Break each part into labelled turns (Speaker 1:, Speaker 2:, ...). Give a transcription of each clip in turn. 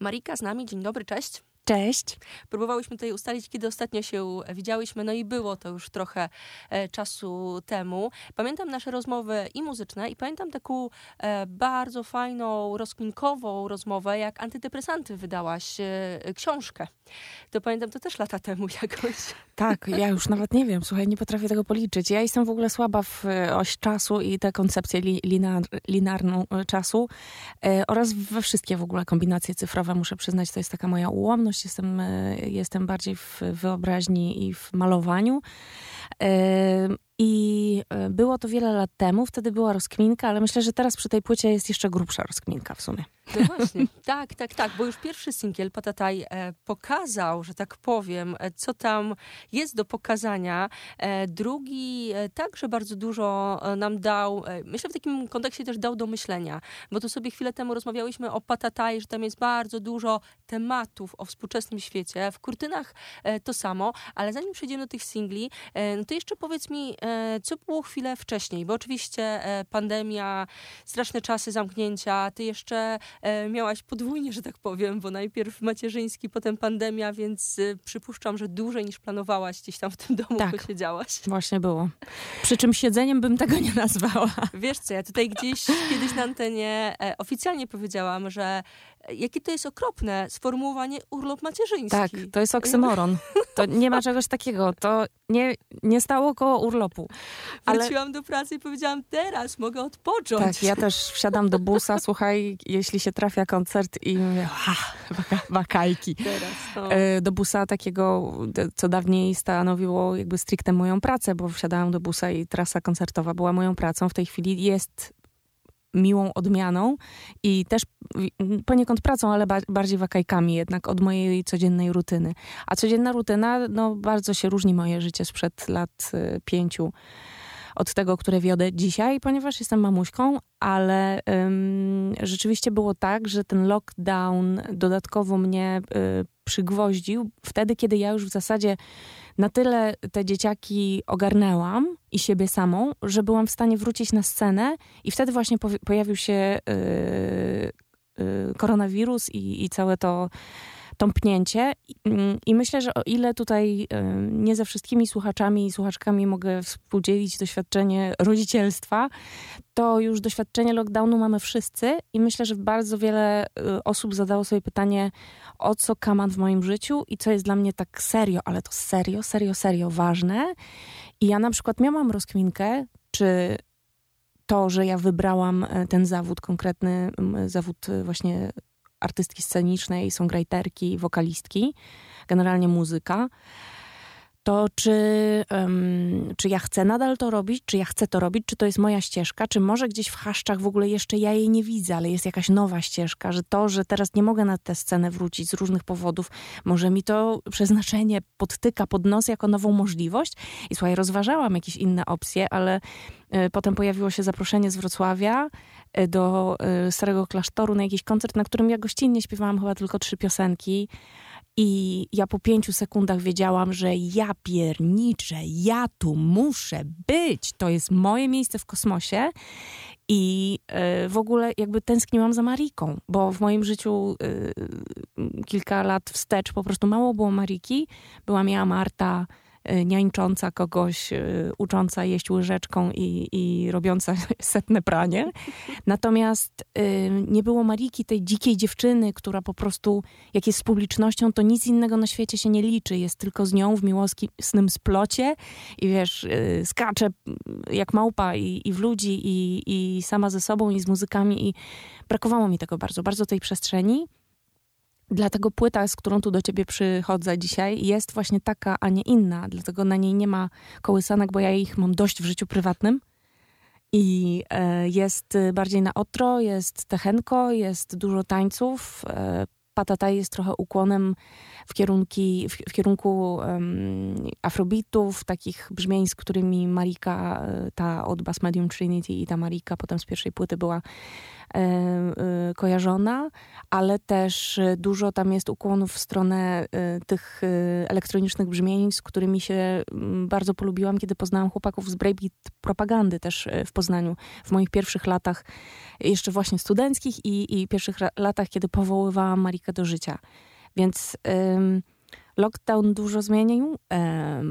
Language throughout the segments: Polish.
Speaker 1: Marika z nami, dzień dobry, cześć.
Speaker 2: Cześć.
Speaker 1: Próbowałyśmy tutaj ustalić, kiedy ostatnio się widziałyśmy, no i było to już trochę e, czasu temu. Pamiętam nasze rozmowy i muzyczne, i pamiętam taką e, bardzo fajną, rozkminkową rozmowę, jak antydepresanty wydałaś e, książkę. To pamiętam to też lata temu jakoś.
Speaker 2: Tak, ja już nawet nie wiem, słuchaj, nie potrafię tego policzyć. Ja jestem w ogóle słaba w e, oś czasu i tę koncepcję li, linar, linarną e, czasu e, oraz we wszystkie w ogóle kombinacje cyfrowe, muszę przyznać, to jest taka moja ułomność jestem, e, jestem bardziej w wyobraźni i w malowaniu. I e, było to wiele lat temu, wtedy była rozkminka, ale myślę, że teraz przy tej płycie jest jeszcze grubsza rozkminka w sumie.
Speaker 1: No właśnie, tak, tak, tak, bo już pierwszy singiel Patataj e, pokazał, że tak powiem, e, co tam jest do pokazania. Drugi także bardzo dużo nam dał, myślę w takim kontekście też dał do myślenia, bo tu sobie chwilę temu rozmawiałyśmy o Patataj, że tam jest bardzo dużo tematów o współczesnym świecie. W Kurtynach to samo, ale zanim przejdziemy do tych singli, no to jeszcze powiedz mi, E, co było chwilę wcześniej? Bo oczywiście e, pandemia, straszne czasy zamknięcia, ty jeszcze e, miałaś podwójnie, że tak powiem, bo najpierw macierzyński, potem pandemia, więc przypuszczam, że dłużej niż planowałaś gdzieś tam w tym domu tak, posiedziałaś.
Speaker 2: Właśnie było. Przy czym siedzeniem bym tego nie nazwała.
Speaker 1: Wiesz co, ja tutaj gdzieś kiedyś na antenie oficjalnie powiedziałam, że jakie to jest okropne sformułowanie urlop macierzyński.
Speaker 2: Tak, to jest oksymoron. To nie ma czegoś takiego. To nie, nie stało koło urlopu.
Speaker 1: Ale... Wróciłam do pracy i powiedziałam, teraz mogę odpocząć.
Speaker 2: Tak, ja też wsiadam do busa, słuchaj, jeśli się trafia koncert i mówię, ha, wakajki. Teraz, no. E, do busa takiego, co dawniej stanowiło jakby stricte moją pracę, bo wsiadałam do busa i trasa koncertowa była moją pracą. W tej chwili jest miłą odmianą i też poniekąd pracą, ale ba bardziej wakajkami jednak od mojej codziennej rutyny. A codzienna rutyna, no bardzo się różni moje życie sprzed lat y, pięciu od tego, które wiodę dzisiaj, ponieważ jestem mamuśką, ale ym, rzeczywiście było tak, że ten lockdown dodatkowo mnie y, przygwoździł wtedy, kiedy ja już w zasadzie na tyle te dzieciaki ogarnęłam i siebie samą, że byłam w stanie wrócić na scenę i wtedy właśnie pojawił się yy, yy, koronawirus i, i całe to tąpnięcie. I myślę, że o ile tutaj nie ze wszystkimi słuchaczami i słuchaczkami mogę współdzielić doświadczenie rodzicielstwa, to już doświadczenie lockdownu mamy wszyscy i myślę, że bardzo wiele y, osób zadało sobie pytanie, o co kaman w moim życiu i co jest dla mnie tak serio, ale to serio, serio, serio ważne. I ja na przykład miałam rozkminkę, czy to, że ja wybrałam e, ten zawód, konkretny zawód e, właśnie artystki scenicznej, songwriterki, wokalistki, generalnie muzyka, to czy, um, czy ja chcę nadal to robić, czy ja chcę to robić, czy to jest moja ścieżka, czy może gdzieś w haszczach w ogóle jeszcze ja jej nie widzę, ale jest jakaś nowa ścieżka, że to, że teraz nie mogę na tę scenę wrócić z różnych powodów, może mi to przeznaczenie podtyka pod nos jako nową możliwość. I słuchaj, rozważałam jakieś inne opcje, ale y, potem pojawiło się zaproszenie z Wrocławia y, do y, Starego Klasztoru na jakiś koncert, na którym ja gościnnie śpiewałam chyba tylko trzy piosenki. I ja po pięciu sekundach wiedziałam, że ja pierniczę, ja tu muszę być. To jest moje miejsce w kosmosie. I y, w ogóle jakby tęskniłam za Mariką, bo w moim życiu y, kilka lat wstecz po prostu mało było Mariki. Była miała Marta, niańcząca kogoś, y, ucząca jeść łyżeczką i, i robiąca setne pranie. Natomiast y, nie było Mariki, tej dzikiej dziewczyny, która po prostu, jak jest z publicznością, to nic innego na świecie się nie liczy. Jest tylko z nią w miłosnym splocie i wiesz, skacze jak małpa i, i w ludzi, i, i sama ze sobą, i z muzykami. I brakowało mi tego bardzo, bardzo tej przestrzeni. Dlatego płyta, z którą tu do ciebie przychodzę dzisiaj, jest właśnie taka, a nie inna. Dlatego na niej nie ma kołysanek, bo ja ich mam dość w życiu prywatnym. I e, jest bardziej na otro, jest techenko, jest dużo tańców. E, patata jest trochę ukłonem w, kierunki, w kierunku um, afrobitów, takich brzmień, z którymi Marika, e, ta od Bass Medium Trinity i ta Marika potem z pierwszej płyty była kojarzona, ale też dużo tam jest ukłonów w stronę tych elektronicznych brzmień, z którymi się mm, bardzo polubiłam, kiedy poznałam chłopaków z Breakbeat Propagandy też w Poznaniu w moich pierwszych latach, jeszcze właśnie studenckich i, i pierwszych latach, kiedy powoływałam Marikę do życia. Więc lockdown dużo zmienił, e,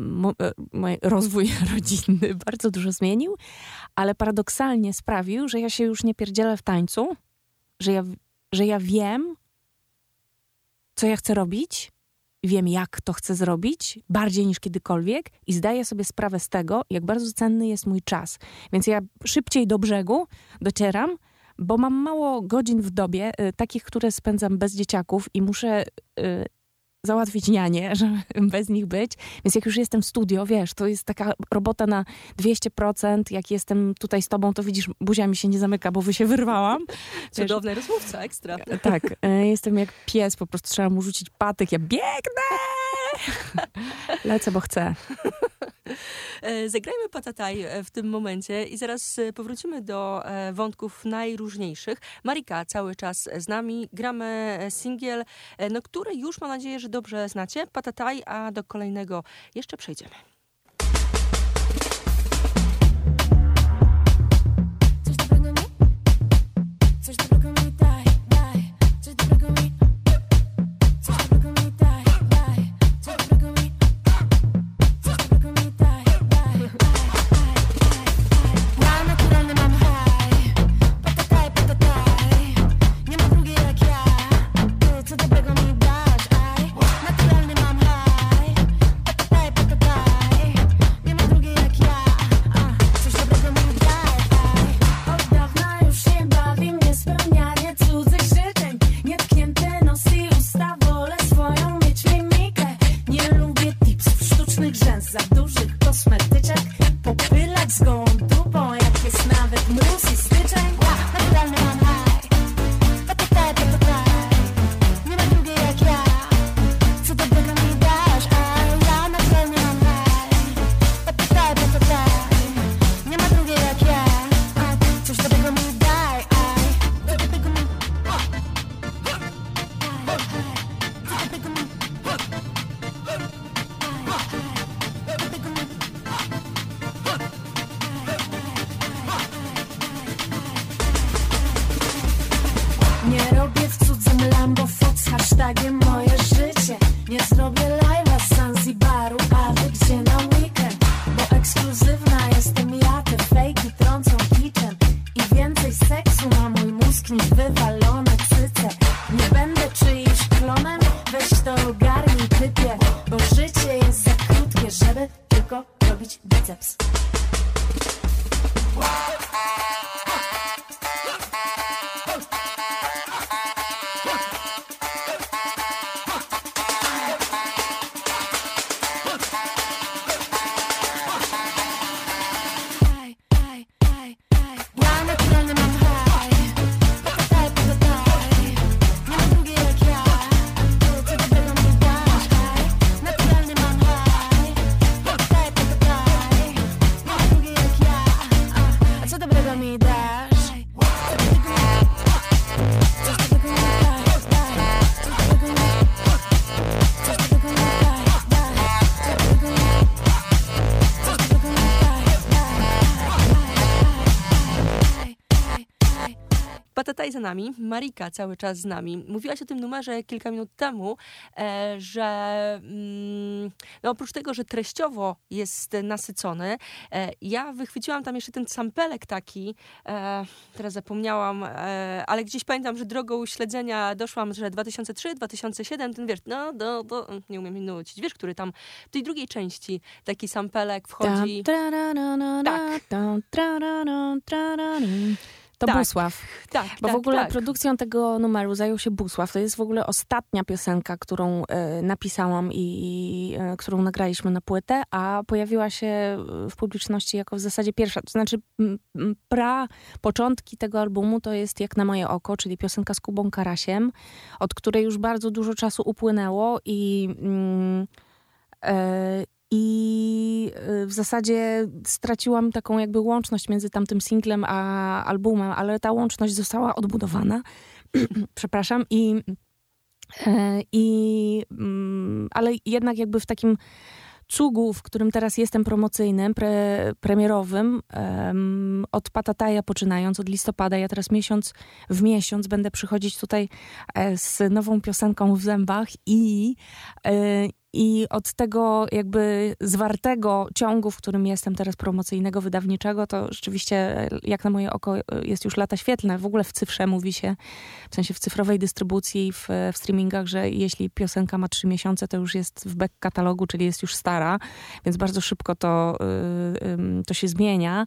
Speaker 2: rozwój rodzinny bardzo dużo zmienił, ale paradoksalnie sprawił, że ja się już nie pierdzielę w tańcu, że ja, że ja wiem, co ja chcę robić, wiem, jak to chcę zrobić, bardziej niż kiedykolwiek i zdaję sobie sprawę z tego, jak bardzo cenny jest mój czas. Więc ja szybciej do brzegu docieram, bo mam mało godzin w dobie, y, takich, które spędzam bez dzieciaków i muszę y, załatwić nianie, żeby bez nich być. Więc jak już jestem w studio, wiesz, to jest taka robota na 200%. Jak jestem tutaj z tobą, to widzisz, buzia mi się nie zamyka, bo wy się wyrwałam.
Speaker 1: Cudowny rozmówca, ekstra.
Speaker 2: Tak, e, jestem jak pies, po prostu trzeba mu rzucić patyk, ja biegnę! Lecę, bo chcę.
Speaker 1: E, zagrajmy patataj e, w tym momencie i zaraz powrócimy do wątków najróżniejszych. Marika cały czas z nami. Gramy singiel, no, który już mam nadzieję, że dobrze znacie. Patataj, a do kolejnego jeszcze przejdziemy. Nami, Marika cały czas z nami. Mówiłaś o tym numerze kilka minut temu, e, że mm, no oprócz tego, że treściowo jest nasycony, e, ja wychwyciłam tam jeszcze ten sampelek taki, e, teraz zapomniałam, ale gdzieś pamiętam, że drogą śledzenia doszłam, że 2003, 2007, ten wiesz, no, do, do, nie umiem nucić, wiesz, który tam w tej drugiej części taki sampelek wchodzi. Tak.
Speaker 2: To tak, Busław. Tak, Bo tak, w ogóle tak. produkcją tego numeru zajął się Busław. To jest w ogóle ostatnia piosenka, którą e, napisałam i, i e, którą nagraliśmy na płytę, a pojawiła się w publiczności jako w zasadzie pierwsza. To znaczy pra początki tego albumu to jest Jak na moje oko, czyli piosenka z Kubą Karasiem, od której już bardzo dużo czasu upłynęło i... E, I w zasadzie straciłam taką jakby łączność między tamtym singlem a albumem, ale ta łączność została odbudowana. Przepraszam. I, i, mm, ale jednak jakby w takim cugu, w którym teraz jestem promocyjnym, pre, premierowym, um, od Patataja poczynając, od listopada, ja teraz miesiąc w miesiąc będę przychodzić tutaj e, z nową piosenką w zębach i, e, i od tego jakby zwartego ciągu, w którym jestem teraz promocyjnego, wydawniczego, to rzeczywiście jak na moje oko jest już lata świetlne. W ogóle w cyfrze mówi się, w sensie w cyfrowej dystrybucji, w, w streamingach, że jeśli piosenka ma trzy miesiące, to już jest w back katalogu, czyli jest już stara, więc bardzo szybko to, to się zmienia,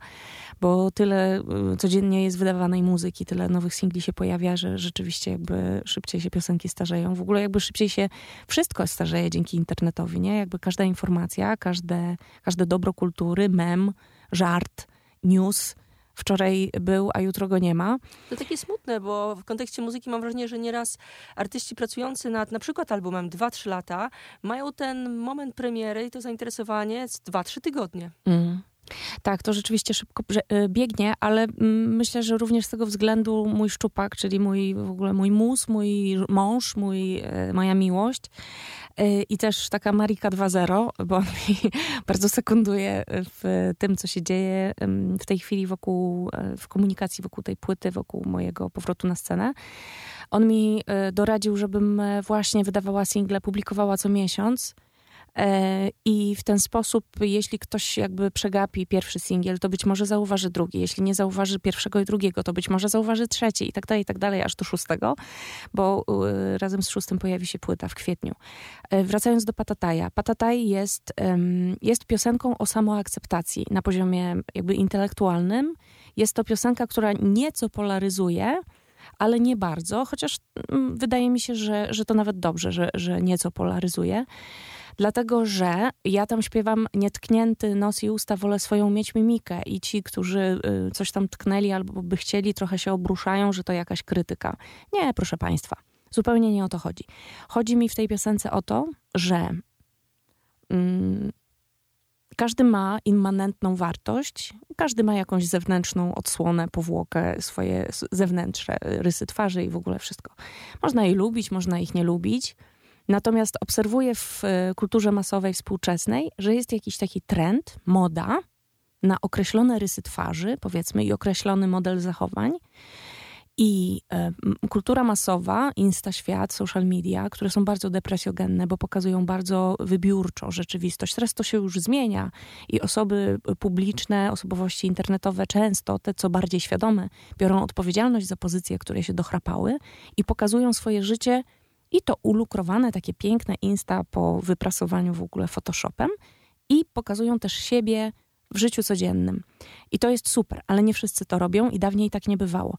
Speaker 2: bo tyle codziennie jest wydawanej muzyki, tyle nowych singli się pojawia, że rzeczywiście jakby szybciej się piosenki starzeją. W ogóle jakby szybciej się wszystko starzeje dzięki internetowi internetowi, nie? Jakby każda informacja, każde, każde dobro kultury, mem, żart, news wczoraj był, a jutro go nie ma.
Speaker 1: To takie smutne, bo w kontekście muzyki mam wrażenie, że nieraz artyści pracujący nad na przykład albumem 2-3 lata mają ten moment premiery i to zainteresowanie z 2-3 tygodnie. Mm.
Speaker 2: Tak, to rzeczywiście szybko y, biegnie, ale mm, myślę, że również z tego względu mój szczupak, czyli mój w ogóle mój mus, mój mąż, mój, y, moja miłość y, i też taka Marika 2.0, bo on mi bardzo sekunduje w tym, co się dzieje w tej chwili wokół, w komunikacji wokół tej płyty, wokół mojego powrotu na scenę. On mi doradził, żebym właśnie wydawała single, publikowała co miesiąc E, I w ten sposób, jeśli ktoś jakby przegapi pierwszy singiel, to być może zauważy drugi. Jeśli nie zauważy pierwszego i drugiego, to być może zauważy trzeci i tak dalej, i tak dalej, aż do szóstego, bo y, razem z szóstym pojawi się płyta w kwietniu. E, wracając do Patataja. Patataj jest, jest piosenką o samoakceptacji na poziomie jakby intelektualnym. Jest to piosenka, która nieco polaryzuje, ale nie bardzo, chociaż mm, wydaje mi się, że, że to nawet dobrze, że, że nieco polaryzuje dlatego że ja tam śpiewam nietknięty nos i usta, wolę swoją mieć mimikę i ci, którzy y, coś tam tknęli albo by chcieli, trochę się obruszają, że to jakaś krytyka. Nie, proszę Państwa, zupełnie nie o to chodzi. Chodzi mi w tej piosence o to, że mm, każdy ma immanentną wartość, każdy ma jakąś zewnętrzną odsłonę, powłokę, swoje zewnętrzne rysy twarzy i w ogóle wszystko. Można je lubić, można ich nie lubić. Natomiast obserwuję w e, kulturze masowej współczesnej, że jest jakiś taki trend, moda na określone rysy twarzy, powiedzmy, i określony model zachowań. I y, kultura masowa, insta świat, social media, które są bardzo depresjogenne, bo pokazują bardzo wybiórczo rzeczywistość. Teraz to się już zmienia i osoby publiczne, osobowości internetowe często, te co bardziej świadome, biorą odpowiedzialność za pozycje, które się dochrapały i pokazują swoje życie i to ulukrowane, takie piękne insta po wyprasowaniu w ogóle Photoshopem i pokazują też siebie w życiu codziennym. I to jest super, ale nie wszyscy to robią i dawniej tak nie bywało.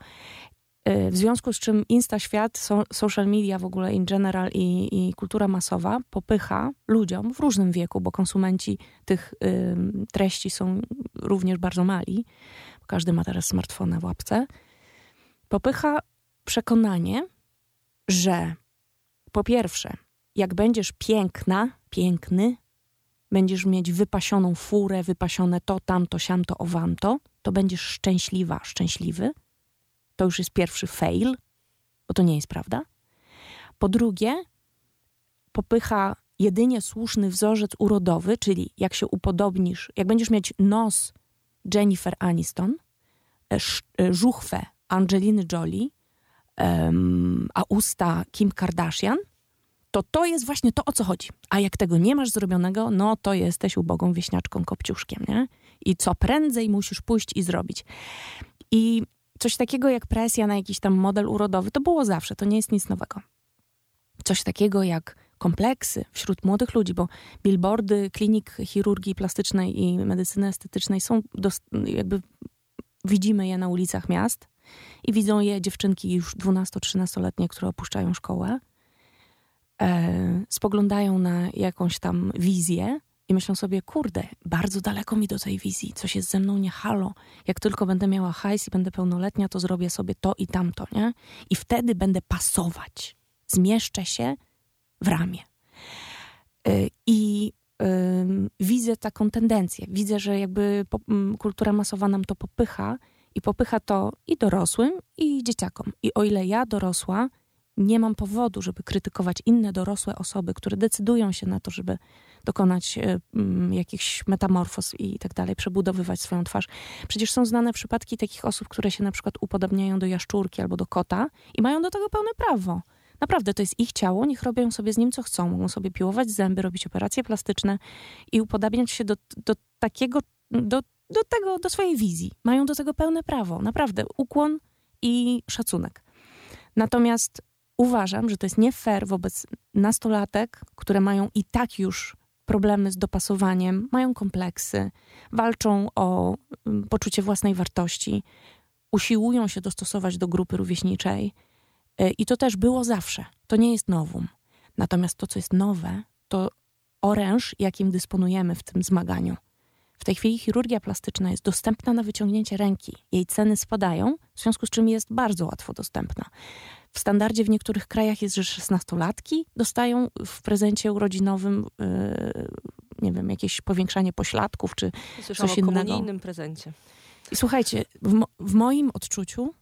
Speaker 2: Y, w związku z czym Insta świat, social media w ogóle in general i, i kultura masowa popycha ludziom w różnym wieku, bo konsumenci tych y, treści są również bardzo mali. Każdy ma teraz smartfona w łapce. Popycha przekonanie, że po pierwsze, jak będziesz piękna, piękny, będziesz mieć wypasioną furę, wypasione to, tamto, siamto, owamto, to będziesz szczęśliwa, szczęśliwy. To już jest pierwszy fail, bo to nie jest prawda. Po drugie, popycha jedynie słuszny wzorzec urodowy, czyli jak się upodobnisz, jak będziesz mieć nos Jennifer Aniston, e, e, żuchwę Angeliny Jolie, um, a usta Kim Kardashian, to to jest właśnie to, o co chodzi. A jak tego nie masz zrobionego, no to jesteś ubogą wieśniaczką kopciuszkiem, nie? I co prędzej musisz pójść i zrobić. I coś takiego jak presja na jakiś tam model urodowy, to było zawsze, to nie jest nic nowego. Coś takiego jak kompleksy wśród młodych ludzi, bo billboardy klinik chirurgii plastycznej i medycyny estetycznej są, jakby widzimy je na ulicach miast, i widzą je dziewczynki już 12-13-letnie, które opuszczają szkołę, e, spoglądają na jakąś tam wizję i myślą sobie, kurde, bardzo daleko mi do tej wizji, coś jest ze mną nie halo. Jak tylko będę miała hajs i będę pełnoletnia, to zrobię sobie to i tamto, nie? I wtedy będę pasować. Zmieszczę się w ramię. E, I widzę taką tendencję. Widzę, że jakby kultura masowa nam to popycha i popycha to i dorosłym, i dzieciakom. I o ile ja dorosła nie mam powodu, żeby krytykować inne dorosłe osoby, które decydują się na to, żeby dokonać y, jakichś metamorfoz i tak dalej, przebudowywać swoją twarz. Przecież są znane przypadki takich osób, które się na przykład upodobniają do jaszczurki albo do kota i mają do tego pełne prawo. Naprawdę, to jest ich ciało, niech robią sobie z nim co chcą. Mogą sobie piłować zęby, robić operacje plastyczne i upodabniać się do, do takiego, do, do tego, do swojej wizji. Mają do tego pełne prawo. Naprawdę, ukłon i szacunek. Natomiast uważam, że to jest nie fair wobec nastolatek, które mają i tak już problemy z dopasowaniem, mają kompleksy, walczą o mm, poczucie własnej wartości, usiłują się dostosować do grupy rówieśniczej. E, I to też było zawsze. To nie jest nowum. Natomiast to, co jest nowe, to oręż, jakim dysponujemy w tym zmaganiu. W tej chwili chirurgia plastyczna jest dostępna na wyciągnięcie ręki. Jej ceny spadają, w związku z czym jest bardzo łatwo dostępna. W standardzie w niektórych krajach jest, że szesnastolatki dostają w prezencie urodzinowym, yy, nie wiem, jakieś powiększanie pośladków czy
Speaker 1: Słyszałam
Speaker 2: coś
Speaker 1: o
Speaker 2: innego.
Speaker 1: innym prezencie.
Speaker 2: I słuchajcie, w, mo w moim odczuciu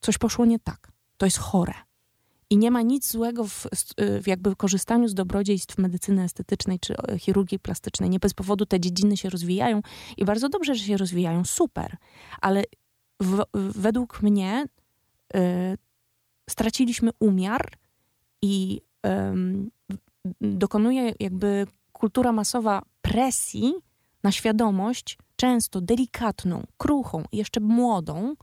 Speaker 2: coś poszło nie tak. To jest chore. I nie ma nic złego w, w, jakby korzystaniu z dobrodziejstw medycyny estetycznej czy e, chirurgii plastycznej. Nie bez powodu te dziedziny się rozwijają i bardzo dobrze, że się rozwijają, super. Ale w, według mnie y, straciliśmy umiar i y, dokonuje jakby kultura masowa presji na świadomość, często delikatną, kruchą, jeszcze młodą,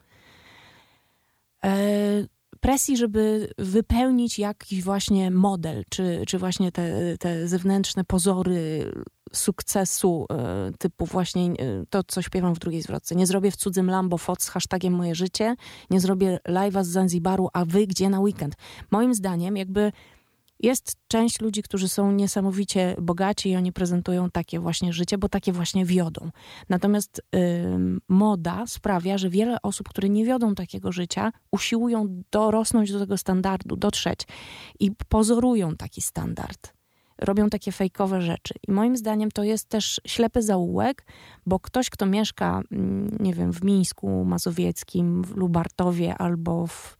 Speaker 2: y, presji, żeby wypełnić jakiś właśnie model, czy, czy właśnie te, te zewnętrzne pozory sukcesu, e, typu właśnie e, to, co śpiewam w drugiej zwrotce. Nie zrobię w cudzym Lambo fot z hashtagiem moje życie, nie zrobię live'a z Zanzibaru, a wy gdzie na weekend? Moim zdaniem jakby jest część ludzi, którzy są niesamowicie bogaci i oni prezentują takie właśnie życie, bo takie właśnie wiodą. Natomiast moda sprawia, że wiele osób, które nie wiodą takiego życia, usiłują dorosnąć do tego standardu, dotrzeć i pozorują taki standard. Robią takie fejkowe rzeczy. I moim zdaniem to jest też ślepy zaułek, bo ktoś, kto mieszka, nie wiem, w Mińsku Mazowieckim, w Lubartowie albo w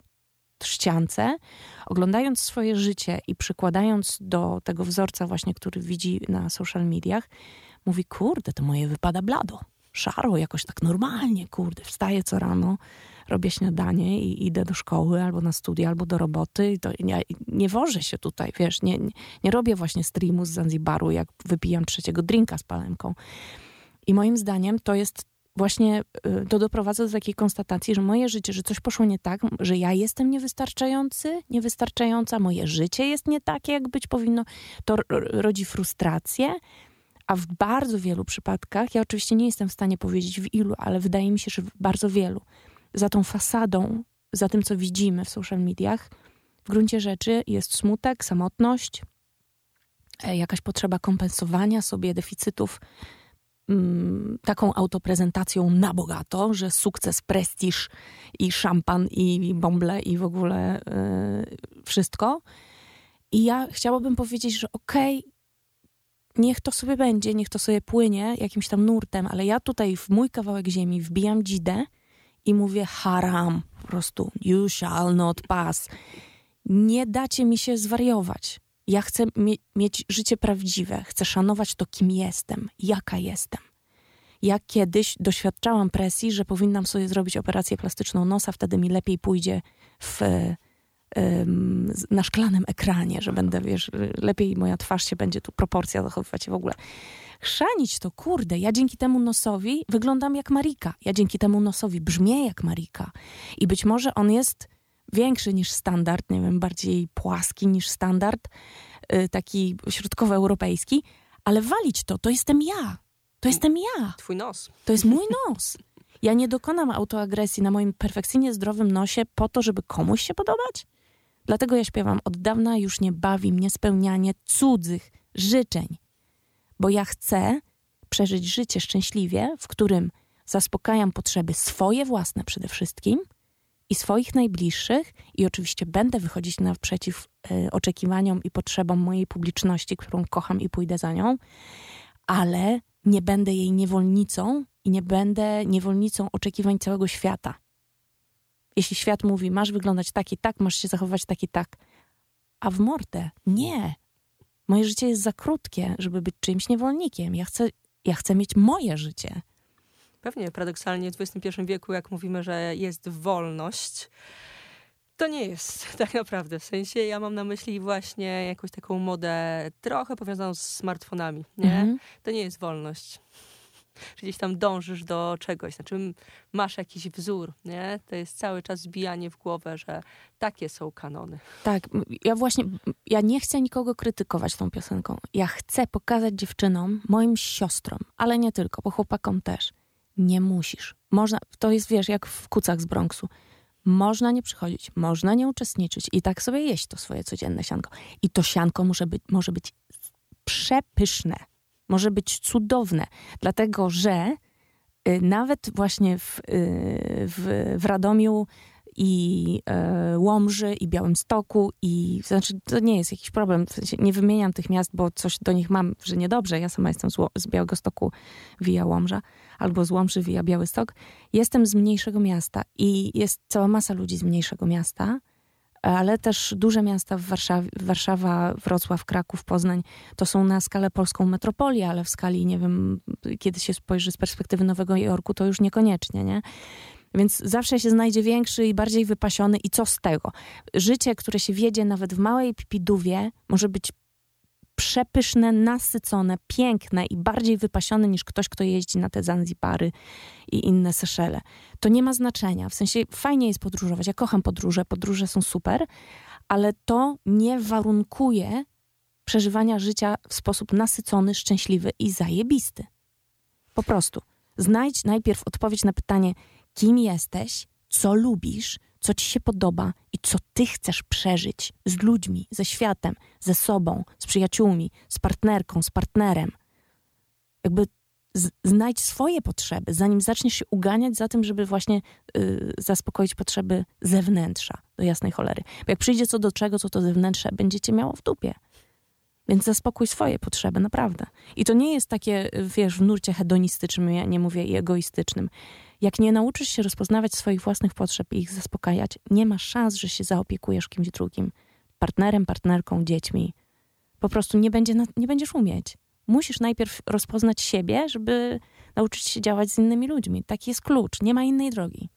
Speaker 2: trzciance, oglądając swoje życie i przykładając do tego wzorca właśnie, który widzi na social mediach, mówi, kurde, to moje wypada blado, szaro, jakoś tak normalnie, kurde, wstaję co rano, robię śniadanie i idę do szkoły albo na studia, albo do roboty. To nie, nie wożę się tutaj, wiesz, nie, nie, nie robię właśnie streamu z Zanzibaru, jak wypijam trzeciego drinka z palemką. I moim zdaniem to jest właśnie y, to doprowadza do takiej konstatacji, że moje życie, że coś poszło nie tak, że ja jestem niewystarczający, niewystarczająca, moje życie jest nie takie, jak być powinno. To rodzi frustrację, a w bardzo wielu przypadkach, ja oczywiście nie jestem w stanie powiedzieć w ilu, ale wydaje mi się, że w bardzo wielu, za tą fasadą, za tym, co widzimy w social mediach, w gruncie rzeczy jest smutek, samotność, e, jakaś potrzeba kompensowania sobie deficytów taką autoprezentacją na bogato, że sukces, prestiż i szampan i bąble i w ogóle yy, wszystko. I ja chciałabym powiedzieć, że okej, okay, niech to sobie będzie, niech to sobie płynie jakimś tam nurtem, ale ja tutaj w mój kawałek ziemi wbijam dzidę i mówię haram, po prostu you shall not pass. Nie dacie mi się zwariować. Ja chcę mie mieć życie prawdziwe, chcę szanować to, kim jestem, jaka jestem. Ja kiedyś doświadczałam presji, że powinnam sobie zrobić operację plastyczną nosa, wtedy mi lepiej pójdzie w, na szklanym ekranie, że będę, wiesz, lepiej moja twarz się będzie tu proporcja zachowywać w ogóle. Chrzanić to, kurde, ja dzięki temu nosowi wyglądam jak Marika. Ja dzięki temu nosowi brzmię jak Marika. I być może on jest większy niż standard, nie wiem, bardziej płaski niż standard, y, taki środkowoeuropejski, ale walić to, to jestem ja. To jestem ja.
Speaker 1: Twój nos.
Speaker 2: To jest mój nos. Ja nie dokonam autoagresji na moim perfekcyjnie zdrowym nosie po to, żeby komuś się podobać. Dlatego ja śpiewam od dawna już nie bawi mnie spełnianie cudzych życzeń, bo ja chcę przeżyć życie szczęśliwie, w którym zaspokajam potrzeby swoje własne przede wszystkim – i swoich najbliższych, i oczywiście będę wychodzić naprzeciw y, oczekiwaniom i potrzebom mojej publiczności, którą kocham i pójdę za nią, ale nie będę jej niewolnicą i nie będę niewolnicą oczekiwań całego świata. Jeśli świat mówi, masz wyglądać tak i tak, masz się zachować tak i tak, a w mordę, nie. Moje życie jest za krótkie, żeby być czyimś niewolnikiem. Ja chcę, ja chcę mieć moje życie.
Speaker 1: Pewnie paradoksalnie w XXI wieku, jak mówimy, że jest wolność, to nie jest tak naprawdę. W sensie ja mam na myśli właśnie jakąś taką modę trochę powiązaną z smartfonami. Nie? Mhm. To nie jest wolność. Gdzieś tam dążysz do czegoś, znaczy masz jakiś wzór, nie? To jest cały czas zbijanie w głowę, że takie są kanony.
Speaker 2: Tak, ja właśnie, ja nie chcę nikogo krytykować tą piosenką. Ja chcę pokazać dziewczynom, moim siostrom, ale nie tylko, bo chłopakom też. Nie musisz. Można, to jest, wiesz, jak w kucach z Bronxu można nie przychodzić, można nie uczestniczyć i tak sobie jeść to swoje codzienne sianko. I to sianko może być, może być przepyszne, może być cudowne, dlatego że y, nawet właśnie w, y, w, w Radomiu i e, Łomży, i Białymstoku, i znaczy to nie jest jakiś problem. W sensie nie wymieniam tych miast, bo coś do nich mam, że niedobrze. Ja sama jestem z, z Białegostoku via Łomża, albo z Łomży via Białystok. Jestem z mniejszego miasta i jest cała masa ludzi z mniejszego miasta, ale też duże miasta w Warszawie, Warszawa, Wrocław, Kraków, Poznań, to są na skalę polską metropolię, ale w skali, nie wiem, kiedy się spojrzy z perspektywy Nowego Jorku, to już niekoniecznie, nie? Więc zawsze się znajdzie większy i bardziej wypasiony i co z tego? Życie, które się wiedzie nawet w małej pipidówie, może być przepyszne, nasycone, piękne i bardziej wypasione niż ktoś, kto jeździ na te Zanzibary i inne Seszele. To nie ma znaczenia. W sensie fajnie jest podróżować. Ja kocham podróże, podróże są super, ale to nie warunkuje przeżywania życia w sposób nasycony, szczęśliwy i zajebisty. Po prostu. Znajdź najpierw odpowiedź na pytanie, kim jesteś, co lubisz, co ci się podoba i co ty chcesz przeżyć z ludźmi, ze światem, ze sobą, z przyjaciółmi, z partnerką, z partnerem. Jakby znajdź swoje potrzeby, zanim zaczniesz się uganiać za tym, żeby właśnie y, zaspokoić potrzeby zewnętrza, do jasnej cholery. Bo jak przyjdzie co do czego, co to zewnętrzne będziecie miało w dupie. Więc zaspokój swoje potrzeby, naprawdę. I to nie jest takie, wiesz, w nurcie hedonistycznym, ja nie mówię i egoistycznym. Jak nie nauczysz się rozpoznawać swoich własnych potrzeb i ich zaspokajać, nie masz szans, że się zaopiekujesz kimś drugim. Partnerem, partnerką, dziećmi. Po prostu nie, będzie, nie będziesz umieć. Musisz najpierw rozpoznać siebie, żeby nauczyć się działać z innymi ludźmi. Taki jest klucz, nie ma innej drogi.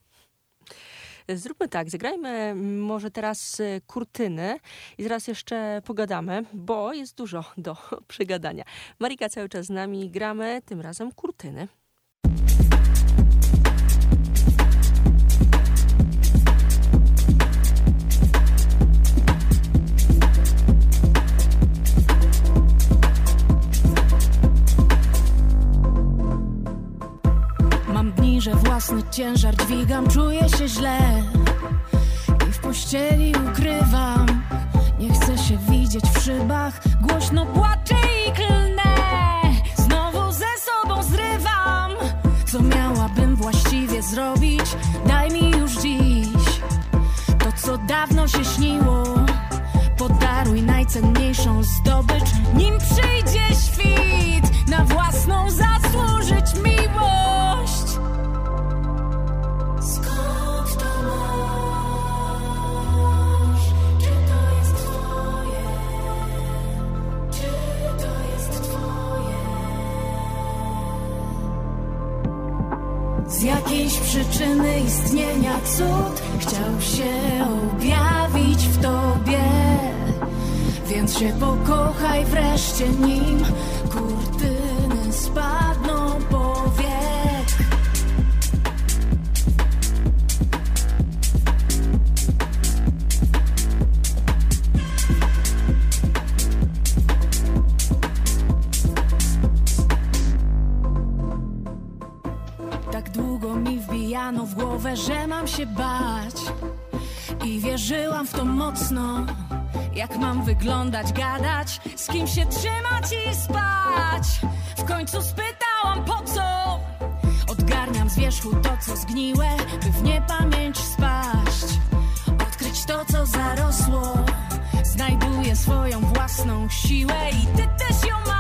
Speaker 1: Zróbmy tak, zagrajmy może teraz y, kurtyny i zaraz jeszcze pogadamy, bo jest dużo do przegadania. Marika cały czas z nami, gramy tym razem kurtyny.
Speaker 3: Własny ciężar dźwigam, czuję się źle i w pościeli ukrywam. Nie chcę się widzieć w szybach, głośno płaczę i klnę. Znowu ze sobą zrywam, co miałabym właściwie zrobić. Daj mi już dziś to, co dawno się śniło. Podaruj najcenniejszą zdobycz, nim przyjdzie świt na własną zasłużyć miłość. Z jakiejś przyczyny istnienia cud chciał się objawić w tobie. Więc się pokochaj wreszcie nim kurtyny spadną powiek. Że mam się bać I wierzyłam w to mocno Jak mam wyglądać, gadać Z kim się trzymać i spać W końcu spytałam po co Odgarniam z wierzchu to, co zgniłe, by w niepamięć spaść. Odkryć to, co zarosło. Znajduję swoją własną siłę i ty też ją masz.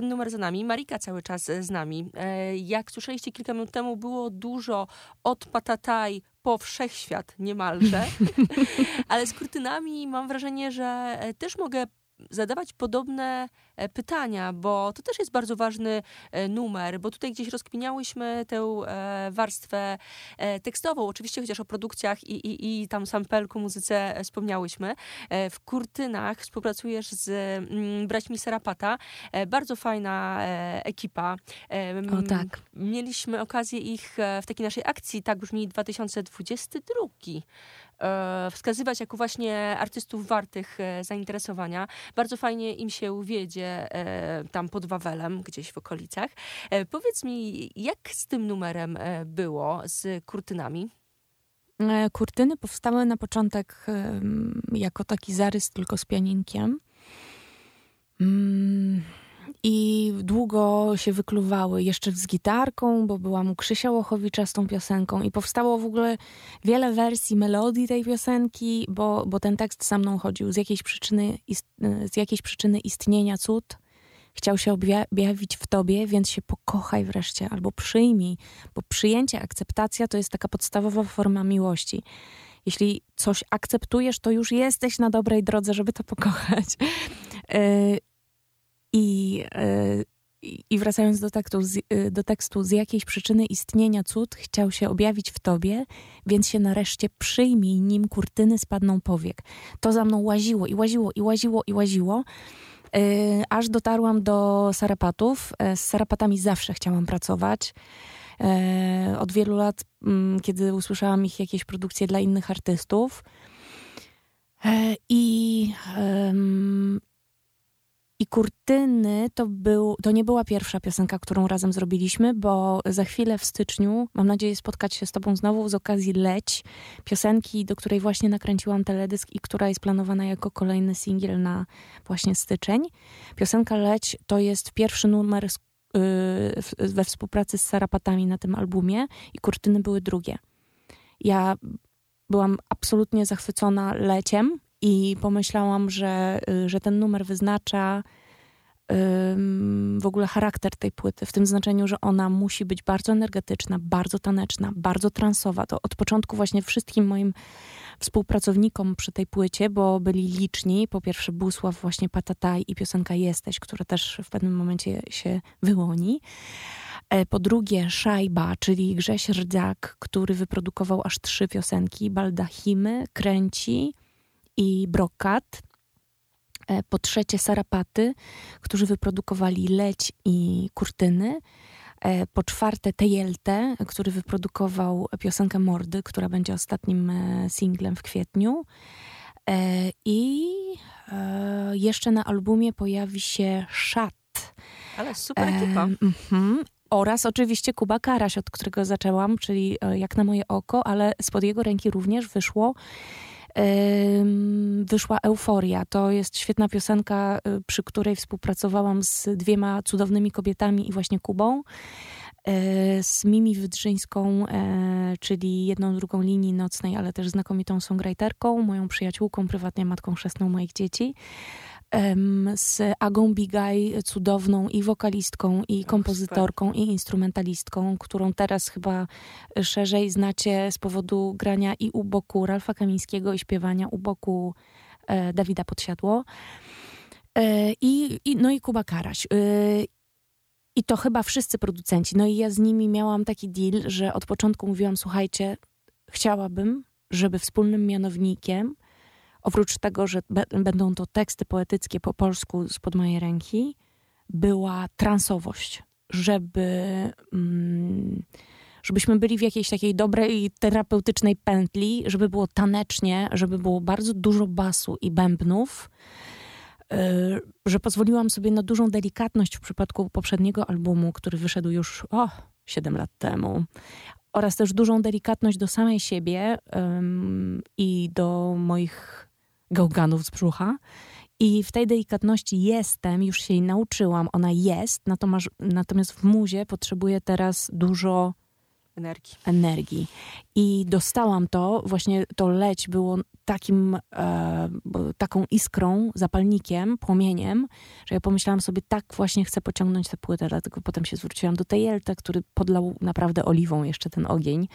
Speaker 1: Ten numer za nami. Marika cały czas e, z nami. E, Jak słyszeliście kilka minut temu, było dużo od patataj po wszechświat niemalże. Ale z kurtynami mam wrażenie, że e, też mogę zadawać podobne e, pytania, bo to też jest bardzo ważny e, numer, bo tutaj gdzieś rozkminiałyśmy tę e, warstwę tekstową, oczywiście chociaż o produkcjach i, i, i tam sampelku, muzyce wspomniałyśmy. W Kurtynach współpracujesz z mm, braćmi Serapata. Bardzo fajna ekipa.
Speaker 2: O tak.
Speaker 1: Mieliśmy okazję ich w takiej naszej akcji, tak brzmi 2022, e, wskazywać jako właśnie artystów wartych e, zainteresowania. Bardzo fajnie im się wiedzie e, tam pod Wawelem, gdzieś w okolicach. E, Powiedz mi, jak z tym numerem e, było, z kurtynami?
Speaker 2: E, Kurtyny powstały na początek jako taki zarys tylko z pianinkiem. Mm, I długo się wykluwały jeszcze z gitarką, bo byłam u Krzysia Łochowicza z tą piosenką i powstało w ogóle wiele wersji melodii tej piosenki, bo, bo ten tekst za mną chodził. Z jakiejś przyczyny, z jakiejś przyczyny istnienia cud chciał się obja- objawić w tobie, więc się pokochaj wreszcie albo przyjmij, bo przyjęcie, akceptacja to jest taka podstawowa forma miłości. Jeśli coś akceptujesz, to już jesteś na dobrej drodze, żeby to pokochać. Yy, I, yy, I wracając do tekstu, z, yy, do tekstu, z jakiejś przyczyny istnienia cud chciał się objawić w tobie, więc się nareszcie przyjmij, nim kurtyny spadną powiek. To za mną łaziło i łaziło i łaziło i łaziło. Yy, aż dotarłam do Sarapatów. Yy, Z Sarapatami zawsze chciałam pracować. Yy, Od wielu lat, mm, kiedy usłyszałam ich jakieś produkcje dla innych artystów. Yy, I, i Kurtyny to, był, to nie była pierwsza piosenka, którą razem zrobiliśmy, bo za chwilę w styczniu, mam nadzieję spotkać się z tobą znowu z okazji Leć, piosenki, do której właśnie nakręciłam teledysk i która jest planowana jako kolejny singiel na właśnie styczeń. Piosenka Leć to jest pierwszy numer yy, we współpracy z Sarapatami na tym albumie i Kurtyny były drugie. Ja byłam absolutnie zachwycona Leciem i pomyślałam, że, y, że ten numer wyznacza w ogóle charakter tej płyty, w tym znaczeniu, że ona musi być bardzo energetyczna, bardzo taneczna, bardzo transowa. To od początku właśnie wszystkim moim współpracownikom przy tej płycie, bo byli liczni. Po pierwsze Busław, właśnie Patataj i piosenka Jesteś, która też w pewnym momencie się wyłoni. E, Po drugie Szajba, czyli Grześ Rdzak, który wyprodukował aż trzy piosenki, Baldachimy, Kręci i Brokat. E, Po trzecie Sarapaty, którzy wyprodukowali Leć i Kurtyny. E, Po czwarte Tejelte, który wyprodukował piosenkę Mordy, która będzie ostatnim e, singlem w kwietniu. I jeszcze na albumie pojawi się Szat.
Speaker 1: Ale super ekipa.
Speaker 2: Mhm. Oraz oczywiście Kuba Karaś, od którego zaczęłam, czyli Jak na moje oko, ale spod jego ręki również wyszło wyszła Euforia. To jest świetna piosenka, e, przy której współpracowałam z dwiema cudownymi kobietami i właśnie Kubą. E, z Mimi Wydrzyńską, czyli jedną, drugą linii nocnej, ale też znakomitą songwriterką, moją przyjaciółką, prywatnie matką chrzestną moich dzieci z Agą Bigaj, cudowną i wokalistką, i kompozytorką, i instrumentalistką, którą teraz chyba szerzej znacie z powodu grania i u boku Ralfa Kamińskiego i śpiewania u boku e, Dawida Podsiadło. E, I, i, no i Kuba Karaś. E, I to chyba wszyscy producenci. No i ja z nimi miałam taki deal, że od początku mówiłam, słuchajcie, chciałabym, żeby wspólnym mianownikiem oprócz tego, że będą to teksty poetyckie po polsku spod mojej ręki, była transowość, żeby, mm, żebyśmy byli w jakiejś takiej dobrej terapeutycznej pętli, żeby było tanecznie, żeby było bardzo dużo basu i bębnów, y, że pozwoliłam sobie na dużą delikatność w przypadku poprzedniego albumu, który wyszedł już o, 7 lat temu, oraz też dużą delikatność do samej siebie i do moich gałganów z brzucha. I w tej delikatności jestem, już się jej nauczyłam, ona jest, natomiast, natomiast w muzie potrzebuję teraz dużo
Speaker 1: energii.
Speaker 2: energii. I dostałam to, właśnie to leć było takim, e, taką iskrą, zapalnikiem, płomieniem, że ja pomyślałam sobie, tak właśnie chcę pociągnąć tę płytę, dlatego potem się zwróciłam do tej Jelta, który podlał naprawdę oliwą jeszcze ten ogień